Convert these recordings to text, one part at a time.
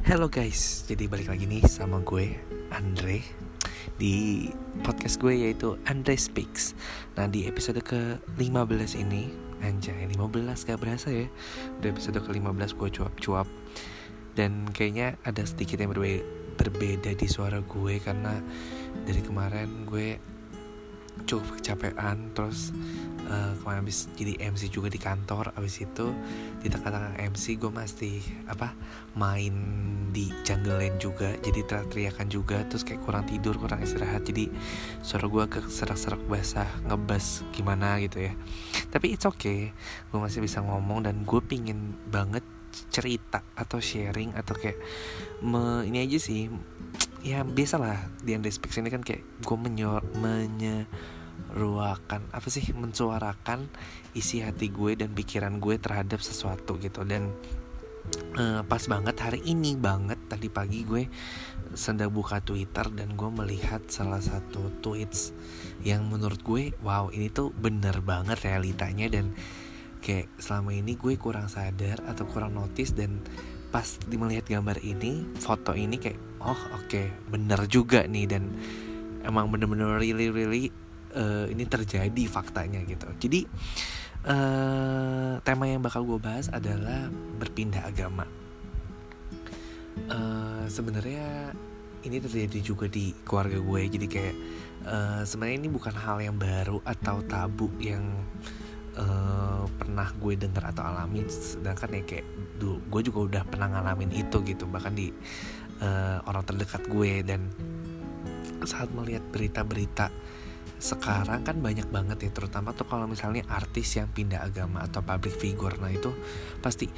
Hello guys, jadi balik lagi nih sama gue Andre di podcast gue yaitu Andre Speaks. Nah di episode ke-15 ini, anjay 15 gak berasa ya. Udah episode ke-15 gue cuap-cuap dan kayaknya ada sedikit yang berbeda, berbeda di suara gue karena dari kemarin gue cukup kecapean terus uh, kemarin habis jadi MC juga di kantor abis itu di tengah-tengah MC gue masih apa main di jungle lane juga jadi teriak-teriakan juga terus kayak kurang tidur kurang istirahat jadi suara gue ke serak-serak basah ngebas gimana gitu ya. Tapi it's okay gue masih bisa ngomong dan gue pingin banget cerita atau sharing atau kayak me, ini aja sih ya biasalah di Andre Speaks ini kan kayak gue menyor menyeruakan apa sih mensuarakan isi hati gue dan pikiran gue terhadap sesuatu gitu. Dan uh, pas banget hari ini banget tadi pagi gue sedang buka Twitter dan gue melihat salah satu tweets yang menurut gue wow ini tuh bener banget realitanya. Dan kayak selama ini gue kurang sadar atau kurang notice dan pas melihat gambar ini foto ini kayak oh oke okay, bener juga nih. Dan emang bener-bener really really uh, ini terjadi faktanya gitu. Jadi uh, tema yang bakal gue bahas adalah berpindah agama. Uh, sebenarnya ini terjadi juga di keluarga gue. Jadi kayak uh, sebenarnya ini bukan hal yang baru atau tabu yang pernah gue dengar atau alami sedangkan ya kayak gue juga udah pernah ngalamin itu gitu bahkan di uh, orang terdekat gue. Dan saat melihat berita-berita sekarang kan banyak banget ya terutama tuh kalau misalnya artis yang pindah agama atau public figure nah itu pasti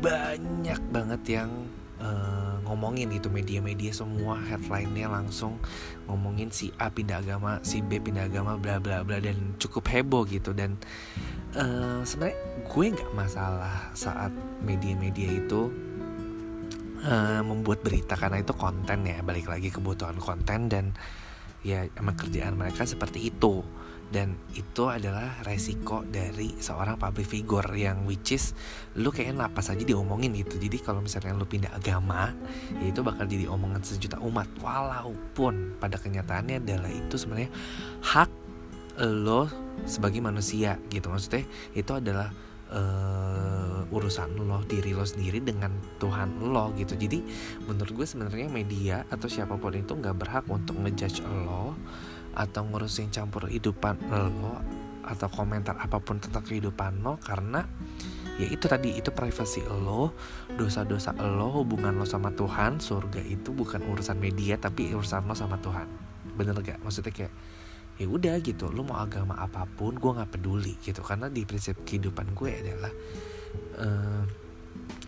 banyak banget yang uh, ngomongin gitu media-media semua headline-nya langsung ngomongin si A pindah agama si B pindah agama bla bla bla dan cukup heboh gitu. Dan uh, sebenarnya gue nggak masalah saat media-media itu uh, membuat berita karena itu konten ya balik lagi kebutuhan konten dan ya emang kerjaan mereka seperti itu. Dan itu adalah resiko dari seorang public figure yang which is lu kayaknya apa saja diomongin gitu. Jadi kalau misalnya lu pindah agama ya itu bakal jadi omongan sejuta umat. Walaupun pada kenyataannya adalah itu sebenarnya hak lo sebagai manusia gitu. Maksudnya itu adalah uh, urusan lo diri lo sendiri dengan Tuhan lo gitu. Jadi menurut gue sebenarnya media atau siapa pun itu nggak berhak untuk ngejudge lo atau ngurusin campur kehidupan lo atau komentar apa pun tentang kehidupan lo karena ya itu tadi itu privasi lo dosa-dosa lo hubungan lo sama Tuhan. Surga itu bukan urusan media tapi urusan lo sama Tuhan. Bener gak maksudnya kayak ya udah gitu lo mau agama apa pun gue nggak peduli gitu. Karena di prinsip kehidupan gue adalah uh,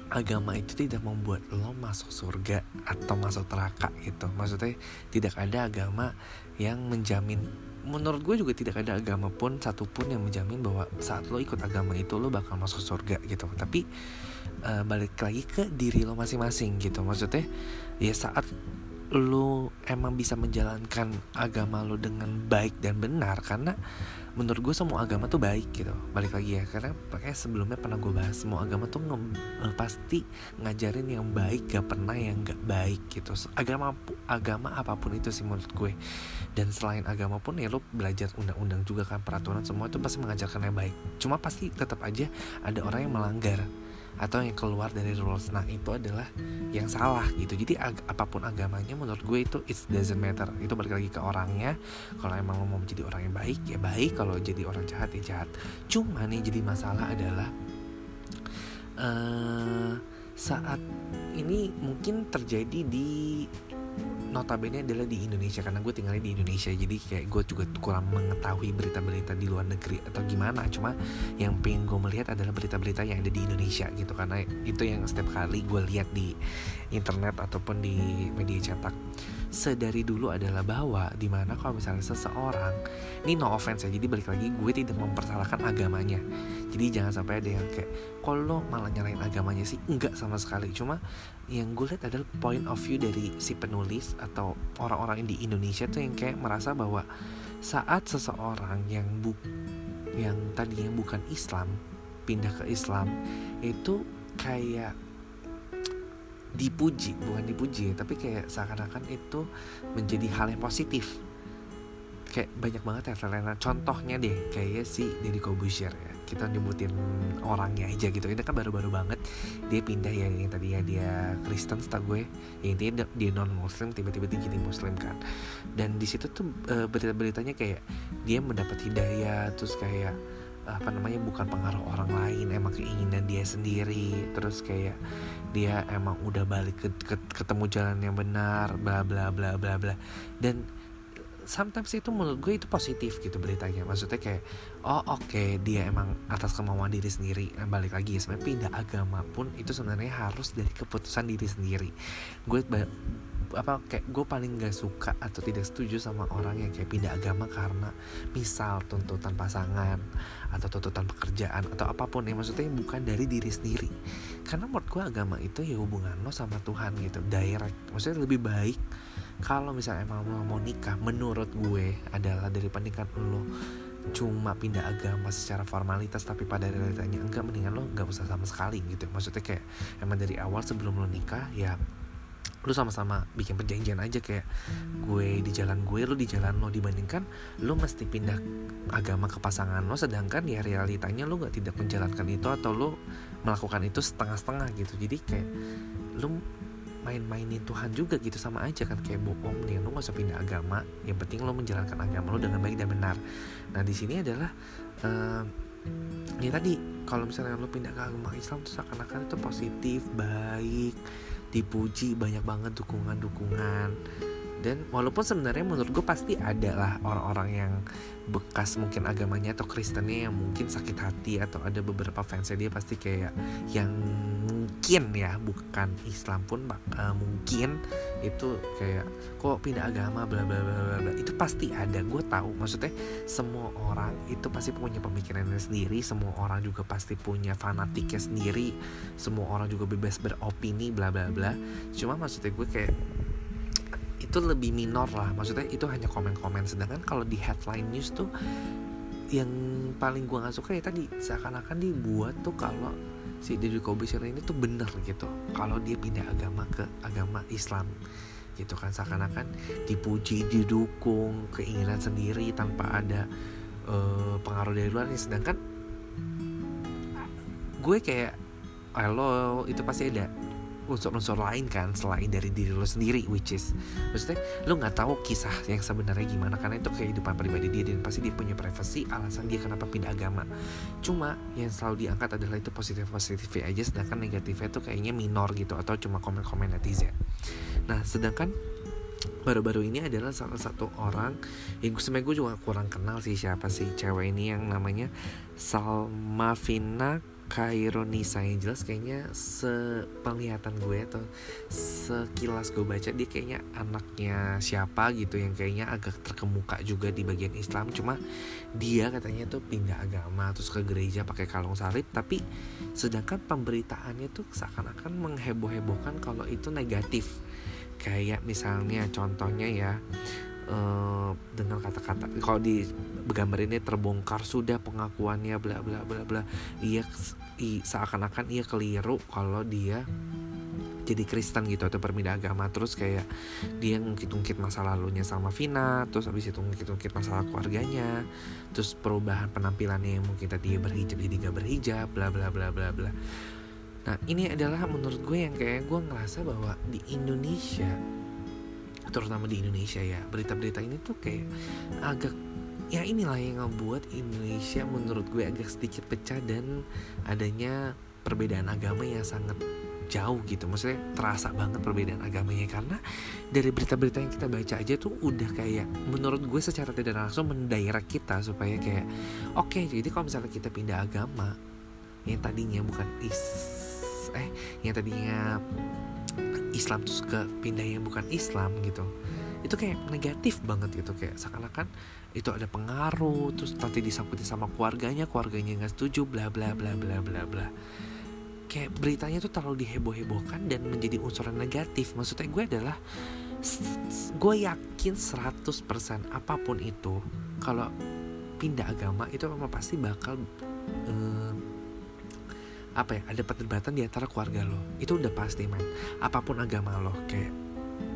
agama itu tidak membuat lo masuk surga atau masuk neraka gitu. Maksudnya tidak ada agama yang menjamin menurut gue juga tidak ada agama pun satupun yang menjamin bahwa saat lo ikut agama itu lo bakal masuk surga gitu. Tapi uh, balik lagi ke diri lo masing-masing gitu. Maksudnya ya saat lu emang bisa menjalankan agama lu dengan baik dan benar karena menurut gue semua agama tuh baik gitu. Balik lagi ya karena pakai sebelumnya pernah gue bahas semua agama tuh nge eh, pasti ngajarin yang baik gak pernah yang gak baik gitu. Agama agama apa pun itu sih menurut gue. Dan selain agama pun ya lo belajar undang-undang juga kan peraturan semua itu pasti mengajarkan yang baik. Cuma pasti tetap aja ada orang yang melanggar atau yang keluar dari rules. Nah itu adalah yang salah gitu. Jadi ag apa pun agamanya menurut gue itu it doesn't matter. Itu balik lagi ke orangnya. Kalau emang mau menjadi orang yang baik ya baik. Kalau jadi orang jahat ya jahat. Cuma nih jadi masalah adalah uh, saat ini mungkin terjadi di notabene adalah di Indonesia karena gue tinggalnya di Indonesia jadi kayak gue juga kurang mengetahui berita-berita di luar negeri atau gimana. Cuma yang pengen gue melihat adalah berita-berita yang ada di Indonesia gitu karena itu yang setiap kali gue lihat di internet ataupun di media cetak sedari dulu adalah bahwa di mana kalau misalnya seseorang ini no offense ya jadi balik lagi gue tidak mempersalahkan agamanya jadi jangan sampai ada yang kayak kalau malah nyalain agamanya sih? Enggak sama sekali. Cuma yang gue lihat adalah point of view dari si penulis atau orang-orang di Indonesia tuh yang kayak merasa bahwa saat seseorang yang bu yang tadinya bukan Islam pindah ke Islam itu kayak dipuji bukan dipuji tapi kayak seakan-akan itu menjadi hal yang positif kayak banyak banget ya Selena contohnya deh kayak si Deddy Kobusier ya. Kita nyebutin orangnya aja gitu. Ini kan baru-baru banget. Dia pindah ya yang tadi ya. Dia Kristen setahu gue. Ya intinya dia non Muslim tiba-tiba dia jadi Muslim kan. Dan di situ tuh uh, berita-beritanya kayak dia mendapat hidayah terus kayak apa namanya bukan pengaruh orang lain emang keinginan dia sendiri. Terus kayak dia emang udah balik ke, ke ketemu jalan yang benar bla bla bla bla bla. Dan sometimes itu menurut gue itu positif gitu beritanya. Maksudnya kayak oh oke okay, dia emang atas kemauan diri sendiri nah, balik lagi. Sebenarnya pindah agama pun itu sebenarnya harus dari keputusan diri sendiri. Gue apa kayak gue paling gak suka atau tidak setuju sama orang yang kayak pindah agama karena misal tuntutan pasangan atau tuntutan pekerjaan atau apa pun yang maksudnya bukan dari diri sendiri. Karena menurut gue agama itu ya hubungan lo sama Tuhan gitu direct. Maksudnya lebih baik kalau misalnya emang lo mau nikah menurut gue adalah dari pernikahan lo cuma pindah agama secara formalitas tapi pada realitanya enggak mendingan lo nggak usah sama sekali gitu. Maksudnya kayak emang dari awal sebelum lo nikah ya lu sama-sama bikin perjanjian aja kayak gue di jalan gue lu di jalan lo. Dibandingkan lu mesti pindah agama ke pasangan lo sedangkan ya realitanya lu nggak tidak menjalankan itu atau lu melakukan itu setengah-setengah gitu. Jadi kayak lu main-mainin Tuhan juga gitu sama aja kan. Kayak bohong nih lo gak usah pindah agama yang penting lo menjalankan agama lo dengan baik dan benar. Nah di sini adalah uh, ya tadi kalau misalnya lo pindah ke agama Islam tuh seakan-akan itu positif baik dipuji banyak banget dukungan-dukungan. Dan walaupun sebenarnya menurut gue pasti ada lah orang-orang yang bekas mungkin agamanya atau Kristennya yang mungkin sakit hati atau ada beberapa fansnya dia pasti kayak yang mungkin ya bukan Islam pun uh, mungkin itu kayak kok pindah agama? Bla bla bla bla itu pasti ada gue tahu. Maksudnya semua orang itu pasti punya pemikirannya sendiri semua orang juga pasti punya fanatiknya sendiri semua orang juga bebas beropini bla bla bla. Cuma maksudnya gue kayak itu lebih minor lah. Maksudnya itu hanya komen-komen. Sedangkan kalau di headline news tuh yang paling gue nggak suka ya tadi seakan-akan dibuat tuh kalau si Deddy Kobusier ini tuh bener gitu. Kalau dia pindah agama ke agama Islam gitu kan seakan-akan dipuji didukung keinginan sendiri tanpa ada uh, pengaruh dari luar sedangkan gue kayak halo itu pasti ada unsur-unsur lain kan selain dari diri lo sendiri which is maksudnya lo nggak tahu kisah yang sebenarnya gimana karena itu kehidupan pribadi dia dan pasti dia punya privasi alasan dia kenapa pindah agama. Cuma yang selalu diangkat adalah itu positif positifnya aja sedangkan negatifnya tuh kayaknya minor gitu atau cuma komen-komen netizen. Nah sedangkan baru-baru ini adalah salah satu orang yang gue sebenarnya gue juga kurang kenal sih siapa sih cewek ini yang namanya Salma Vina Kaironisa yang jelas kayaknya sepenglihatan gue atau sekilas gue baca dia kayaknya anaknya siapa gitu yang kayaknya agak terkemuka juga di bagian Islam. Cuma dia katanya tuh pindah agama terus ke gereja pakai kalung salib. Tapi sedangkan pemberitaannya tuh seakan-akan mengheboh-hebohkan kalau itu negatif. Kayak misalnya contohnya ya uh, dengan kata-kata. Kalau di gambar ini terbongkar sudah pengakuannya bla bla bla bla. Ia seakan-akan ia keliru kalau dia jadi Kristen gitu atau berpindah agama. Terus kayak dia ngungkit-ungkit masa lalunya sama Vina terus habis itu ngungkit-ungkit masalah keluarganya terus perubahan penampilannya yang mungkin tadi berhijab jadi gak berhijab bla bla bla bla bla. Nah ini adalah menurut gue yang kayak gue ngerasa bahwa di Indonesia terutama di Indonesia ya. Berita-berita ini tuh kayak agak ya inilah yang ngebuat Indonesia menurut gue agak sedikit pecah dan adanya perbedaan agama yang sangat jauh gitu. Maksudnya terasa banget perbedaan agamanya. Karena dari berita-berita yang kita baca aja tuh udah kayak menurut gue secara tidak langsung mendaerah kita supaya kayak oke okay, jadi kalau misalnya kita pindah agama yang tadinya bukan is eh yang tadinya Islam terus ke pindah yang bukan Islam gitu. Itu kayak negatif banget gitu kayak seakan-akan itu ada pengaruh terus nanti disangkutin sama keluarganya keluarganya nggak setuju bla bla bla bla bla bla. Kayak beritanya tuh terlalu diheboh-hebohkan dan menjadi unsur negatif. Maksudnya gue adalah gue yakin 100% apa pun itu kalau pindah agama itu memang pasti bakal uh, apa ya ada perdebatan di antara keluarga lo. Itu udah pasti man apa pun agama lo kayak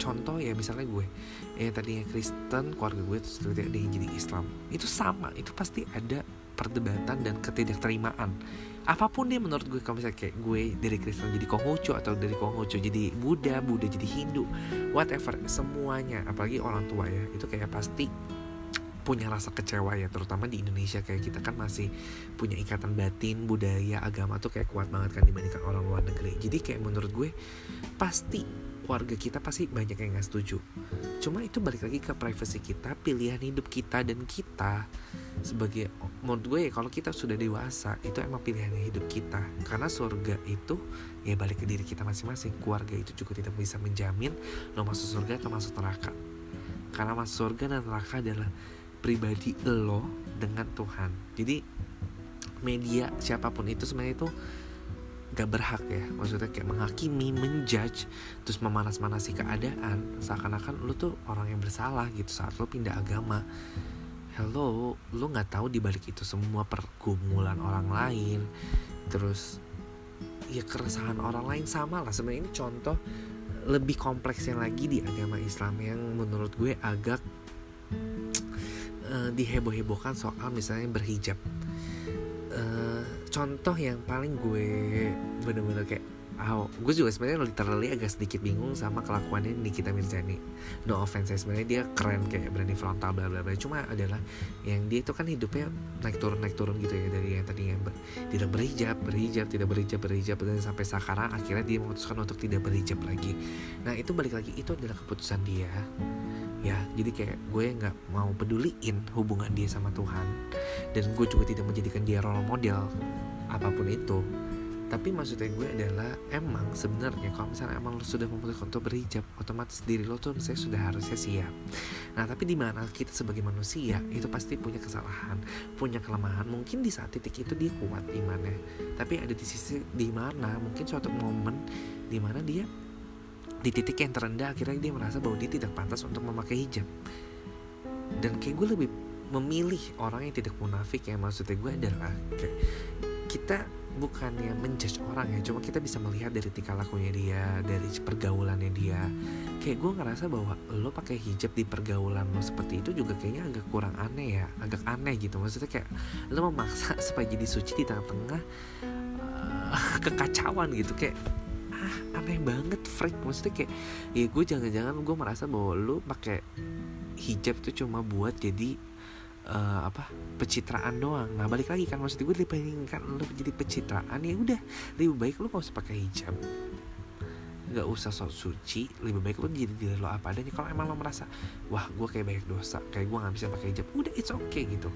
contoh ya misalnya gue. Yang tadinya Kristen keluarga gue terus tiba ada yang jadi Islam. Itu sama itu pasti ada perdebatan dan ketidakterimaan. Apa pun dia menurut gue kalau misalnya kayak gue dari Kristen jadi Konghucu atau dari Konghucu jadi Buddha Buddha jadi Hindu whatever semuanya apalagi orang tua ya itu kayak pasti punya rasa kecewa ya terutama di Indonesia. Kayak kita kan masih punya ikatan batin budaya agama tuh kayak kuat banget kan dibandingkan orang luar negeri. Jadi kayak menurut gue pasti keluarga kita pasti banyak yang nggak setuju. Cuma itu balik lagi ke privacy kita pilihan hidup kita dan kita sebagai menurut gue ya kalau kita sudah dewasa itu emang pilihan hidup kita. Karena surga itu ya balik ke diri kita masing-masing. Keluarga itu juga tidak bisa menjamin lo masuk surga atau masuk neraka. Karena masuk surga dan neraka adalah pribadi lo dengan Tuhan. Jadi media siapa pun itu sebenarnya itu gak berhak ya. Maksudnya kayak menghakimi menjudge terus memanas-manasi keadaan. Seakan-akan lu tuh orang yang bersalah gitu saat lu pindah agama. Hello lu nggak tahu dibalik itu semua pergumulan orang lain. Terus ya keresahan orang lain sama lah. Sebenarnya ini contoh lebih kompleksnya lagi di agama Islam yang menurut gue agak diheboh-hebohkan soal misalnya berhijab. Uh, contoh yang paling gue bener-bener kayak oh, gue juga sebenarnya literally agak sedikit bingung sama kelakuannya Nikita Mirzani no offense sebenarnya dia keren kayak berani frontal bla bla bla. Cuma adalah yang dia itu kan hidupnya naik turun naik turun gitu ya dari yang tadinya ber, tidak berhijab berhijab tidak berhijab berhijab dan sampai sekarang akhirnya dia memutuskan untuk tidak berhijab lagi. Nah itu balik lagi itu adalah keputusan dia. Ya jadi kayak gue nggak mau peduliin hubungan dia sama Tuhan. Dan gue juga tidak menjadikan dia role model apa pun itu tapi maksudnya gue adalah emang sebenarnya kalau misalnya emang lo sudah memutuskan untuk berhijab otomatis diri lo tuh saya sudah harusnya siap. Nah tapi di mana kita sebagai manusia itu pasti punya kesalahan punya kelemahan. Mungkin di saat titik itu dia kuat imannya tapi ada di sisi di mana mungkin suatu momen di mana dia di titik yang terendah akhirnya dia merasa bahwa dia tidak pantas untuk memakai hijab. Dan kayak gue lebih memilih orang yang tidak munafik ya maksudnya gue adalah kayak kita bukannya menjudge orang ya cuma kita bisa melihat dari tingkah lakunya dia dari pergaulannya dia. Kayak gue ngerasa bahwa lo pakai hijab di pergaulan lo seperti itu juga kayaknya agak kurang aneh ya agak aneh gitu. Maksudnya kayak lo memaksa supaya jadi suci di tengah-tengah uh, kekacauan gitu. Kayak ah aneh banget freak. Maksudnya kayak ya gue jangan-jangan gue merasa bahwa lo pakai hijab tuh cuma buat jadi uh, apa pencitraan doang. Nah balik lagi kan maksud gue dibandingkan lu jadi pencitraan ya udah. Lebih baik lu gak usah pakai hijab. Nggak usah sok suci lebih baik lu jadi diri lo apa adanya. Kalau emang lo merasa wah gue kayak banyak dosa kayak gue nggak bisa pakai hijab udah it's okay gitu.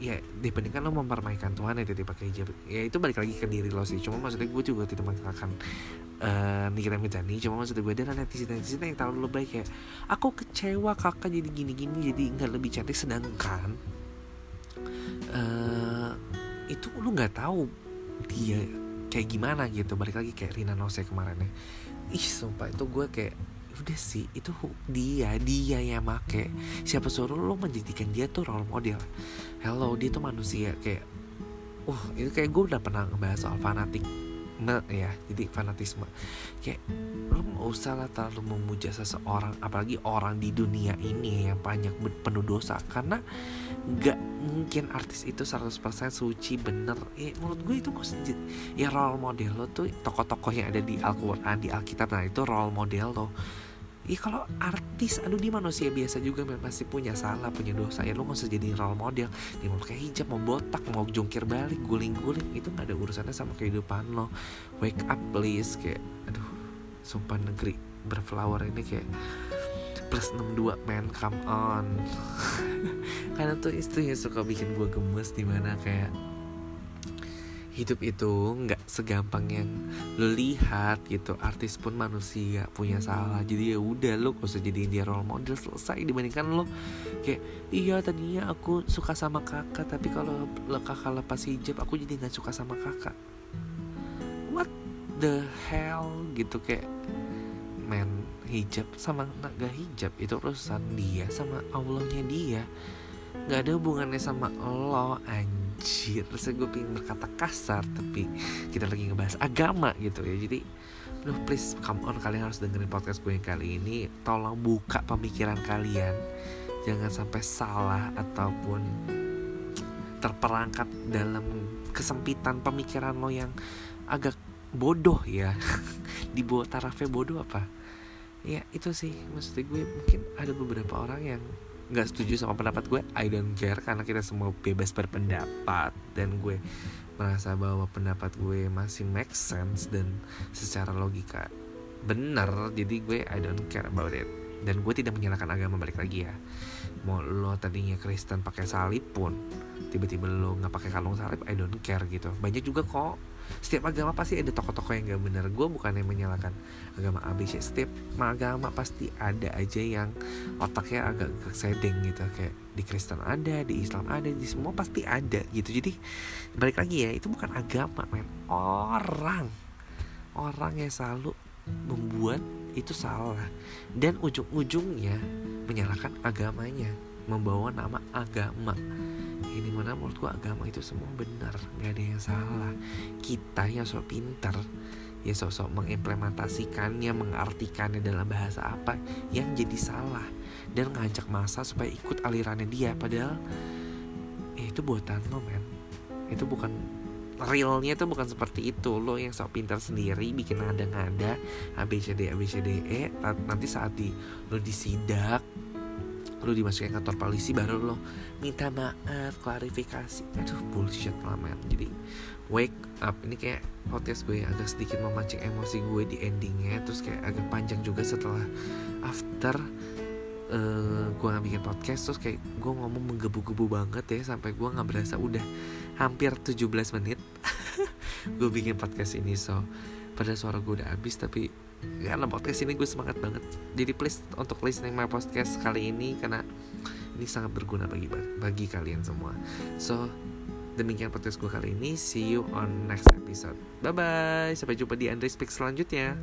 Ya dibandingkan lo mempermainkan Tuhan ya tidak pakai hijab. Ya itu balik lagi ke diri lo sih. Cuma maksudnya gue juga tidak mengatakan uh, Nikita Mirzani cuma maksudnya gue ada netizen netizen yang terlalu baik kayak aku kecewa kakak jadi gini gini jadi nggak lebih cantik. Sedangkan uh, itu lo nggak tahu dia kayak gimana gitu. Balik lagi kayak Rina Nose kemarin ya. Ih sumpah itu gue kayak udah sih itu dia dia yang make. Siapa suruh lo menjadikan dia tuh role model? Hello dia tuh manusia kayak uh itu kayak gue udah pernah ngebahas soal fanatik nah, ya jadi fanatisme. Kayak lo gak usah lah terlalu memuja seseorang apalagi orang di dunia ini yang banyak penuh dosa. Karena nggak mungkin artis itu 100% suci bener. Ya menurut gue itu ya role model lo tuh tokoh-tokoh yang ada di Al-Quran di Alkitab nah itu role model lo Ya kalau artis, aduh dia manusia biasa juga masih punya salah, punya dosa. Ya lo gak usah jadi role model. Dia mau pakai hijab, mau botak, mau jungkir balik, guling-guling. Itu gak ada urusannya sama kehidupan lo. Wake up please. Kayak aduh sumpah negeri berflower ini kayak plus 62 man come on. Karena tuh istrinya suka bikin gue gemes di mana kayak hidup itu nggak segampang yang lo lihat gitu artis pun manusia punya salah. Jadi ya udah lo gak usah jadiin dia role model selesai. Dibandingkan lo kayak iya tadinya aku suka sama kakak tapi kalau kakak lepas hijab aku jadi nggak suka sama kakak. What the hell? Gitu kayak men hijab sama gak hijab itu urusan dia sama Allahnya dia. Nggak ada hubungannya sama lo anjing anjir rasanya gue pengen berkata kasar tapi kita lagi ngebahas agama gitu ya. Jadi Aduh please come on kalian harus dengerin podcast gue yang kali ini. Tolong buka pemikiran kalian. Jangan sampai salah ataupun terperangkap dalam kesempitan pemikiran lo yang agak bodoh ya. Di bawah tarafnya bodoh apa? Ya itu sih. Maksudnya gue mungkin ada beberapa orang yang nggak setuju sama pendapat gue I don't care karena kita semua bebas berpendapat. Dan gue merasa bahwa pendapat gue masih make sense dan secara logika benar jadi gue I don't care about it. Dan gue tidak menyalahkan agama balik lagi ya. Mau lo tadinya Kristen pakai salib pun tiba-tiba lo nggak pakai kalung salib I don't care gitu. Banyak juga kok setiap agama pasti ada tokoh-tokoh yang gak bener gue bukan yang menyalahkan agama ABC setiap agama pasti ada aja yang otaknya agak sedeng gitu. Kayak di Kristen ada di Islam ada di semua pasti ada gitu. Jadi balik lagi ya itu bukan agama men. Orang. Orang yang selalu membuat itu salah. Dan ujung-ujungnya menyalahkan agamanya. Membawa nama agama ini mana menurut gua agama itu semua benar. Nggak ada yang salah. Kita yang sok pintar ya sosok mengimplementasikannya mengartikannya dalam bahasa apa yang jadi salah. Dan ngajak masa supaya ikut alirannya dia. Padahal ya itu buatan lo men. Itu bukan realnya itu bukan seperti itu. Lo yang sok pintar sendiri bikin ngada-ngada ABCD ABCDE nanti saat di lo disidak lu dimasukin kantor polisi baru lo minta maaf klarifikasi. Aduh bullshit lah man. Jadi wake up. Ini kayak podcast gue agak sedikit memancing emosi gue di endingnya terus kayak agak panjang juga setelah after uh, gue nggak bikin podcast. Terus kayak gue ngomong menggebu-gebu banget ya sampai gue nggak berasa udah hampir 17 menit gue bikin podcast ini. So pada suara gue udah habis tapi karena podcast ini gue semangat banget. Jadi please untuk listening my podcast kali ini karena ini sangat berguna bagi bagi kalian semua. So demikian podcast gue kali ini. See you on next episode. Bye bye sampai jumpa di Andre Speak selanjutnya